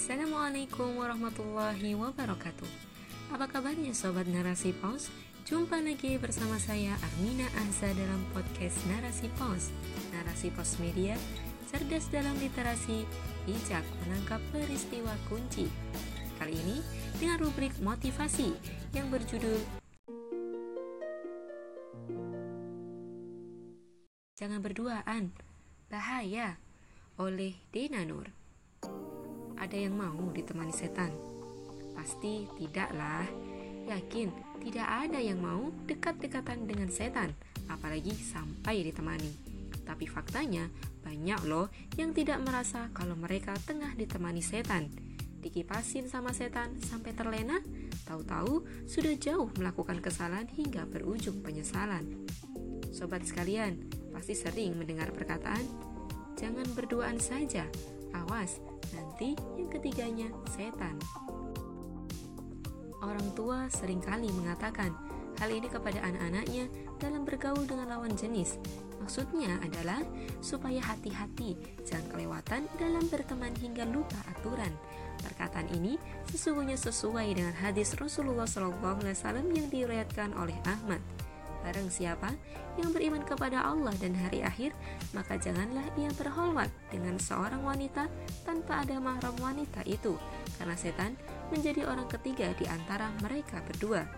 Assalamualaikum warahmatullahi wabarakatuh. Apa kabarnya Sobat Narasi Pos? Jumpa lagi bersama saya Armina Azza dalam podcast Narasi Pos Narasi Pos Media Cerdas dalam literasi Bijak menangkap peristiwa kunci. Kali ini dengan rubrik motivasi Yang berjudul Jangan berduaan Bahaya oleh Dena Nur ada yang mau ditemani setan? Pasti tidaklah. Yakin tidak ada yang mau dekat-dekatan dengan setan, apalagi sampai ditemani. Tapi faktanya banyak loh yang tidak merasa kalau mereka tengah ditemani setan. Dikipasin sama setan sampai terlena, tahu-tahu sudah jauh melakukan kesalahan hingga berujung penyesalan. Sobat sekalian, pasti sering mendengar perkataan, "Jangan berduaan saja, awas Nanti yang ketiganya setan. Orang tua sering kali mengatakan hal ini kepada anak-anaknya dalam bergaul dengan lawan jenis. Maksudnya adalah supaya hati-hati, jangan kelewatan dalam berteman hingga lupa aturan. Perkataan ini sesungguhnya sesuai dengan hadis Rasulullah SAW yang diriwayatkan oleh Ahmad. Barang siapa yang beriman kepada Allah dan hari akhir, maka janganlah ia berholwat dengan seorang wanita tanpa ada mahram wanita itu, karena setan menjadi orang ketiga di antara mereka berdua.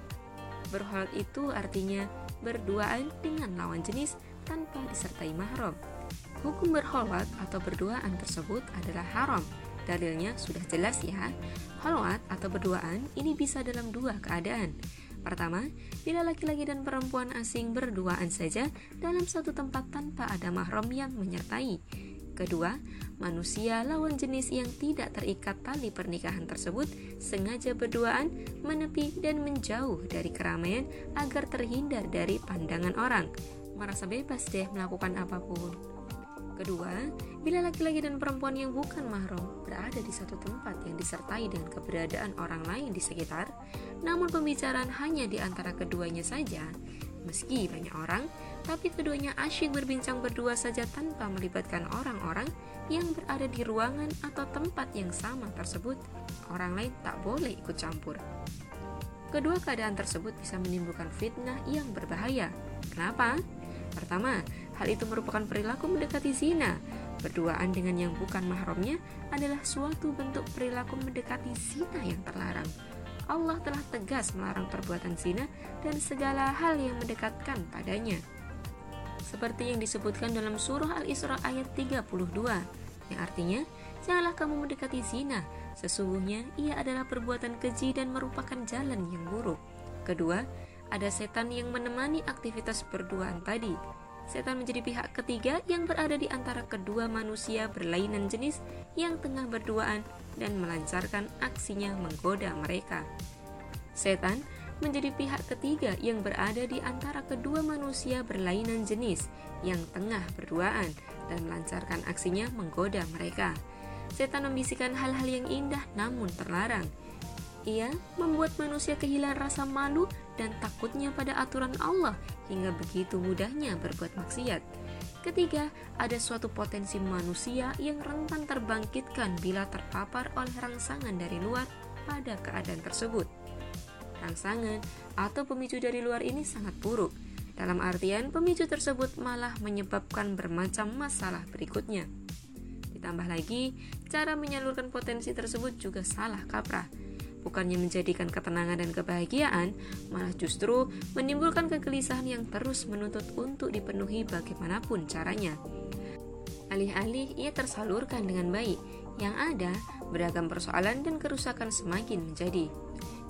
Berholwat itu artinya berduaan dengan lawan jenis tanpa disertai mahram. Hukum berholwat atau berduaan tersebut adalah haram. Dalilnya sudah jelas ya. Holwat atau berduaan ini bisa dalam dua keadaan. Pertama, bila laki-laki dan perempuan asing berduaan saja dalam satu tempat tanpa ada mahram yang menyertai. Kedua, manusia lawan jenis yang tidak terikat tali pernikahan tersebut sengaja berduaan, menepi dan menjauh dari keramaian agar terhindar dari pandangan orang. Merasa bebas deh melakukan apa pun. Kedua, bila laki-laki dan perempuan yang bukan mahram berada di satu tempat yang disertai dengan keberadaan orang lain di sekitar, namun pembicaraan hanya di antara keduanya saja, meski banyak orang, tapi keduanya asyik berbincang berdua saja tanpa melibatkan orang-orang yang berada di ruangan atau tempat yang sama tersebut, orang lain tak boleh ikut campur. Kedua keadaan tersebut bisa menimbulkan fitnah yang berbahaya. Kenapa? Pertama, Hal itu merupakan perilaku mendekati zina. Berduaan dengan yang bukan mahramnya adalah suatu bentuk perilaku mendekati zina yang terlarang. Allah telah tegas melarang perbuatan zina dan segala hal yang mendekatkan padanya. Seperti yang disebutkan dalam surah Al-Isra ayat 32, yang artinya, janganlah kamu mendekati zina, sesungguhnya ia adalah perbuatan keji dan merupakan jalan yang buruk. Kedua, ada setan yang menemani aktivitas berduaan tadi, setan menjadi pihak ketiga yang berada di antara kedua manusia berlainan jenis yang tengah berduaan dan melancarkan aksinya menggoda mereka. Setan menjadi pihak ketiga yang berada di antara kedua manusia berlainan jenis yang tengah berduaan dan melancarkan aksinya menggoda mereka. Setan membisikkan hal-hal yang indah namun terlarang, ia membuat manusia kehilangan rasa malu dan takutnya pada aturan Allah hingga begitu mudahnya berbuat maksiat. Ketiga, ada suatu potensi manusia yang rentan terbangkitkan bila terpapar oleh rangsangan dari luar pada keadaan tersebut. Rangsangan atau pemicu dari luar ini sangat buruk. Dalam artian, pemicu tersebut malah menyebabkan bermacam masalah berikutnya. Ditambah lagi, cara menyalurkan potensi tersebut juga salah kaprah bukannya menjadikan ketenangan dan kebahagiaan, malah justru menimbulkan kegelisahan yang terus menuntut untuk dipenuhi bagaimanapun caranya. Alih-alih ia tersalurkan dengan baik, yang ada beragam persoalan dan kerusakan semakin menjadi.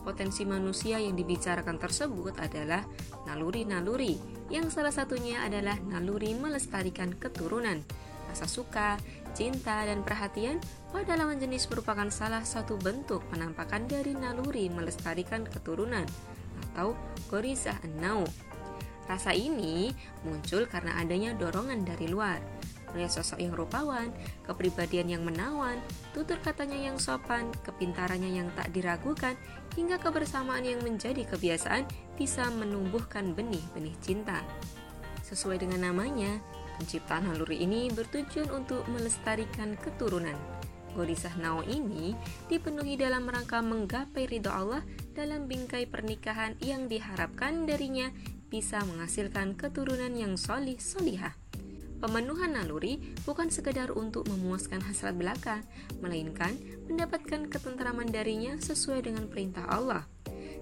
Potensi manusia yang dibicarakan tersebut adalah naluri-naluri, yang salah satunya adalah naluri melestarikan keturunan, rasa suka, cinta, dan perhatian pada lawan jenis merupakan salah satu bentuk penampakan dari naluri melestarikan keturunan atau gorisah enau. Rasa ini muncul karena adanya dorongan dari luar, melihat sosok yang rupawan, kepribadian yang menawan, tutur katanya yang sopan, kepintarannya yang tak diragukan, hingga kebersamaan yang menjadi kebiasaan bisa menumbuhkan benih-benih cinta. Sesuai dengan namanya, Penciptaan naluri ini bertujuan untuk melestarikan keturunan. Godisah Nao ini dipenuhi dalam rangka menggapai ridho Allah dalam bingkai pernikahan yang diharapkan darinya bisa menghasilkan keturunan yang solih solihah. Pemenuhan naluri bukan sekedar untuk memuaskan hasrat belaka, melainkan mendapatkan ketentraman darinya sesuai dengan perintah Allah.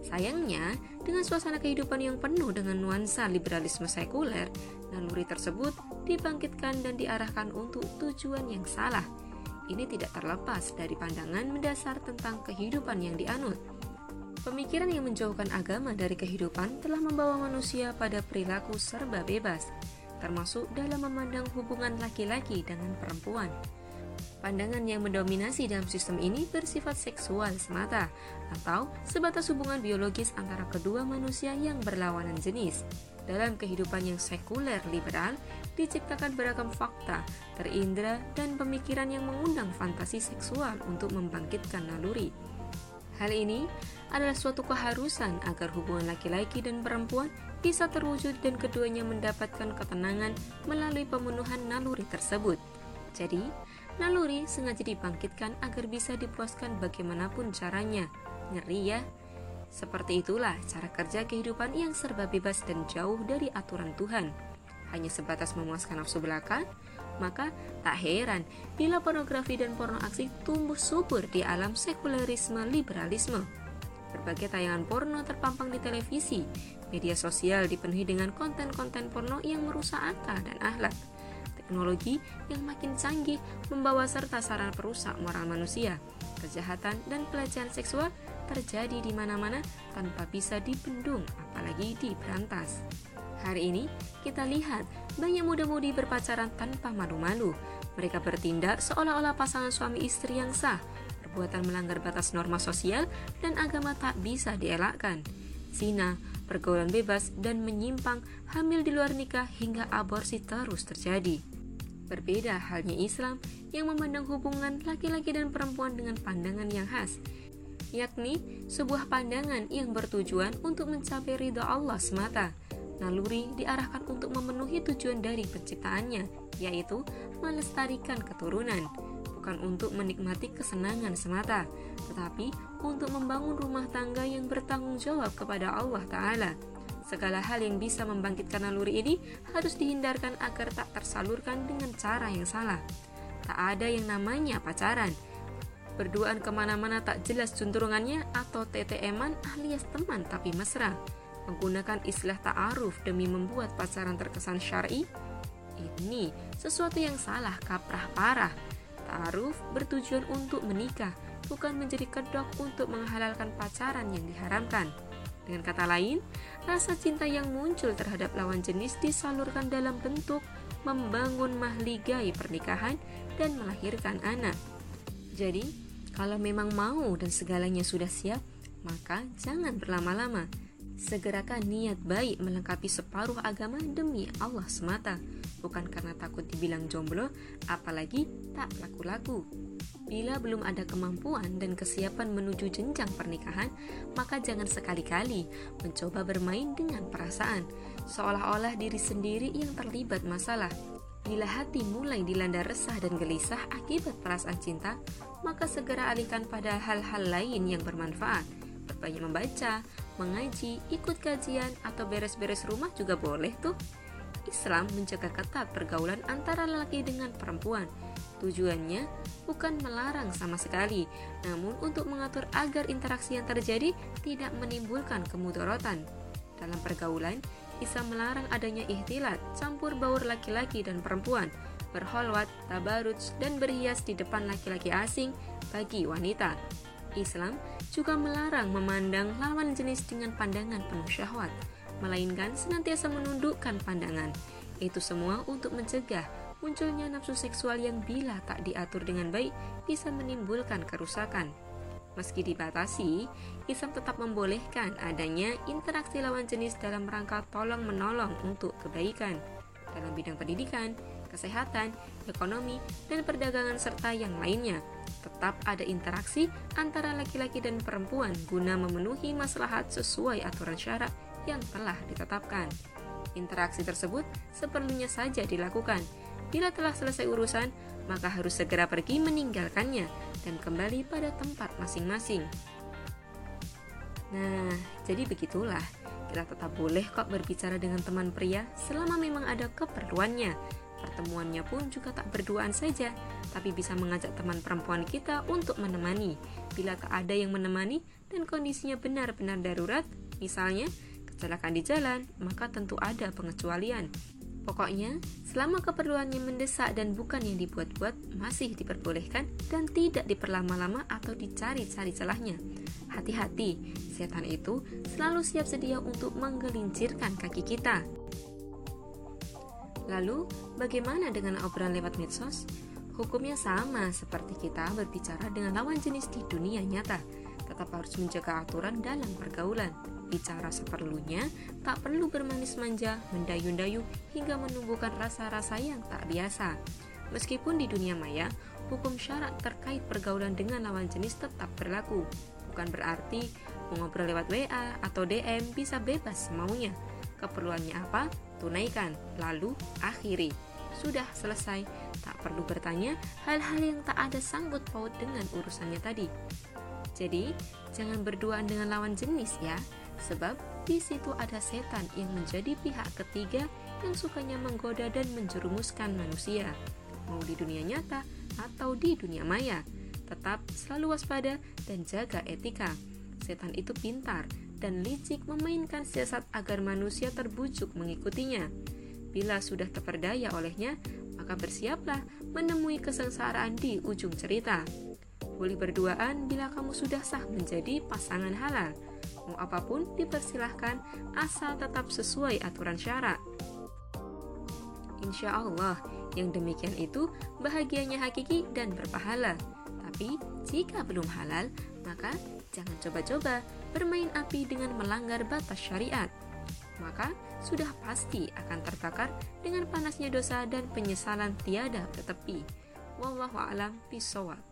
Sayangnya, dengan suasana kehidupan yang penuh dengan nuansa liberalisme sekuler, naluri tersebut dibangkitkan dan diarahkan untuk tujuan yang salah. Ini tidak terlepas dari pandangan mendasar tentang kehidupan yang dianut. Pemikiran yang menjauhkan agama dari kehidupan telah membawa manusia pada perilaku serba bebas, termasuk dalam memandang hubungan laki-laki dengan perempuan. Pandangan yang mendominasi dalam sistem ini bersifat seksual semata, atau sebatas hubungan biologis antara kedua manusia yang berlawanan jenis. Dalam kehidupan yang sekuler liberal, diciptakan beragam fakta, terindra, dan pemikiran yang mengundang fantasi seksual untuk membangkitkan naluri. Hal ini adalah suatu keharusan agar hubungan laki-laki dan perempuan bisa terwujud dan keduanya mendapatkan ketenangan melalui pemenuhan naluri tersebut. Jadi, naluri sengaja dibangkitkan agar bisa dipuaskan bagaimanapun caranya. Ngeri ya? Seperti itulah cara kerja kehidupan yang serba bebas dan jauh dari aturan Tuhan. Hanya sebatas memuaskan nafsu belaka, maka tak heran bila pornografi dan porno aksi tumbuh subur di alam sekulerisme liberalisme. Berbagai tayangan porno terpampang di televisi, media sosial dipenuhi dengan konten-konten porno yang merusak akal dan akhlak. Teknologi yang makin canggih membawa serta sarana perusak moral manusia. Kejahatan dan pelecehan seksual terjadi di mana-mana tanpa bisa dibendung, apalagi diberantas. Hari ini, kita lihat banyak muda-mudi berpacaran tanpa malu-malu. Mereka bertindak seolah-olah pasangan suami istri yang sah, perbuatan melanggar batas norma sosial dan agama tak bisa dielakkan. Zina, pergaulan bebas, dan menyimpang, hamil di luar nikah hingga aborsi terus terjadi. Berbeda halnya Islam yang memandang hubungan laki-laki dan perempuan dengan pandangan yang khas, yakni sebuah pandangan yang bertujuan untuk mencapai ridho Allah semata. Naluri diarahkan untuk memenuhi tujuan dari penciptaannya, yaitu melestarikan keturunan bukan untuk menikmati kesenangan semata, tetapi untuk membangun rumah tangga yang bertanggung jawab kepada Allah Ta'ala. Segala hal yang bisa membangkitkan naluri ini harus dihindarkan agar tak tersalurkan dengan cara yang salah. Tak ada yang namanya pacaran. Berduaan ke mana-mana tak jelas cenderungannya atau TTM-an alias teman tapi mesra. Menggunakan istilah ta'aruf demi membuat pacaran terkesan syar'i. Ini sesuatu yang salah kaprah parah Ta'aruf bertujuan untuk menikah, bukan menjadi kedok untuk menghalalkan pacaran yang diharamkan. Dengan kata lain, rasa cinta yang muncul terhadap lawan jenis disalurkan dalam bentuk membangun mahligai pernikahan dan melahirkan anak. Jadi, kalau memang mau dan segalanya sudah siap, maka jangan berlama-lama. Segerakan niat baik melengkapi separuh agama demi Allah semata bukan karena takut dibilang jomblo, apalagi tak laku-laku. Bila belum ada kemampuan dan kesiapan menuju jenjang pernikahan, maka jangan sekali-kali mencoba bermain dengan perasaan, seolah-olah diri sendiri yang terlibat masalah. Bila hati mulai dilanda resah dan gelisah akibat perasaan cinta, maka segera alihkan pada hal-hal lain yang bermanfaat. Berbanyak membaca, mengaji, ikut kajian, atau beres-beres rumah juga boleh tuh. Islam menjaga ketat pergaulan antara lelaki dengan perempuan. Tujuannya bukan melarang sama sekali, namun untuk mengatur agar interaksi yang terjadi tidak menimbulkan kemudorotan. Dalam pergaulan, Islam melarang adanya ihtilat, campur baur laki-laki dan perempuan, berholwat, tabaruj, dan berhias di depan laki-laki asing bagi wanita. Islam juga melarang memandang lawan jenis dengan pandangan penuh syahwat melainkan senantiasa menundukkan pandangan. Itu semua untuk mencegah munculnya nafsu seksual yang bila tak diatur dengan baik bisa menimbulkan kerusakan. Meski dibatasi, Islam tetap membolehkan adanya interaksi lawan jenis dalam rangka tolong-menolong untuk kebaikan dalam bidang pendidikan, kesehatan, ekonomi, dan perdagangan serta yang lainnya. Tetap ada interaksi antara laki-laki dan perempuan guna memenuhi maslahat sesuai aturan syarat yang telah ditetapkan. Interaksi tersebut seperlunya saja dilakukan. Bila telah selesai urusan, maka harus segera pergi meninggalkannya dan kembali pada tempat masing-masing. Nah, jadi begitulah. Kita tetap boleh kok berbicara dengan teman pria selama memang ada keperluannya. Pertemuannya pun juga tak berduaan saja, tapi bisa mengajak teman perempuan kita untuk menemani. Bila tak ada yang menemani dan kondisinya benar-benar darurat, misalnya kecelakaan di jalan, maka tentu ada pengecualian. Pokoknya, selama keperluannya mendesak dan bukan yang dibuat-buat, masih diperbolehkan dan tidak diperlama-lama atau dicari-cari celahnya. Hati-hati, setan itu selalu siap sedia untuk menggelincirkan kaki kita. Lalu, bagaimana dengan obrolan lewat medsos? Hukumnya sama seperti kita berbicara dengan lawan jenis di dunia nyata, tetap harus menjaga aturan dalam pergaulan bicara seperlunya, tak perlu bermanis manja, mendayu-dayu, hingga menumbuhkan rasa-rasa yang tak biasa. Meskipun di dunia maya, hukum syarat terkait pergaulan dengan lawan jenis tetap berlaku. Bukan berarti mengobrol lewat WA atau DM bisa bebas semaunya. Keperluannya apa? Tunaikan, lalu akhiri. Sudah selesai, tak perlu bertanya hal-hal yang tak ada sanggut paut dengan urusannya tadi. Jadi, jangan berduaan dengan lawan jenis ya sebab di situ ada setan yang menjadi pihak ketiga yang sukanya menggoda dan menjerumuskan manusia, mau di dunia nyata atau di dunia maya. Tetap selalu waspada dan jaga etika. Setan itu pintar dan licik memainkan siasat agar manusia terbujuk mengikutinya. Bila sudah terperdaya olehnya, maka bersiaplah menemui kesengsaraan di ujung cerita. Boleh berduaan bila kamu sudah sah menjadi pasangan halal mau apa pun dipersilahkan asal tetap sesuai aturan syarat. Insya Allah, yang demikian itu bahagianya hakiki dan berpahala. Tapi jika belum halal, maka jangan coba-coba bermain api dengan melanggar batas syariat. Maka sudah pasti akan terbakar dengan panasnya dosa dan penyesalan tiada bertepi. Wallahu a'lam bishawab.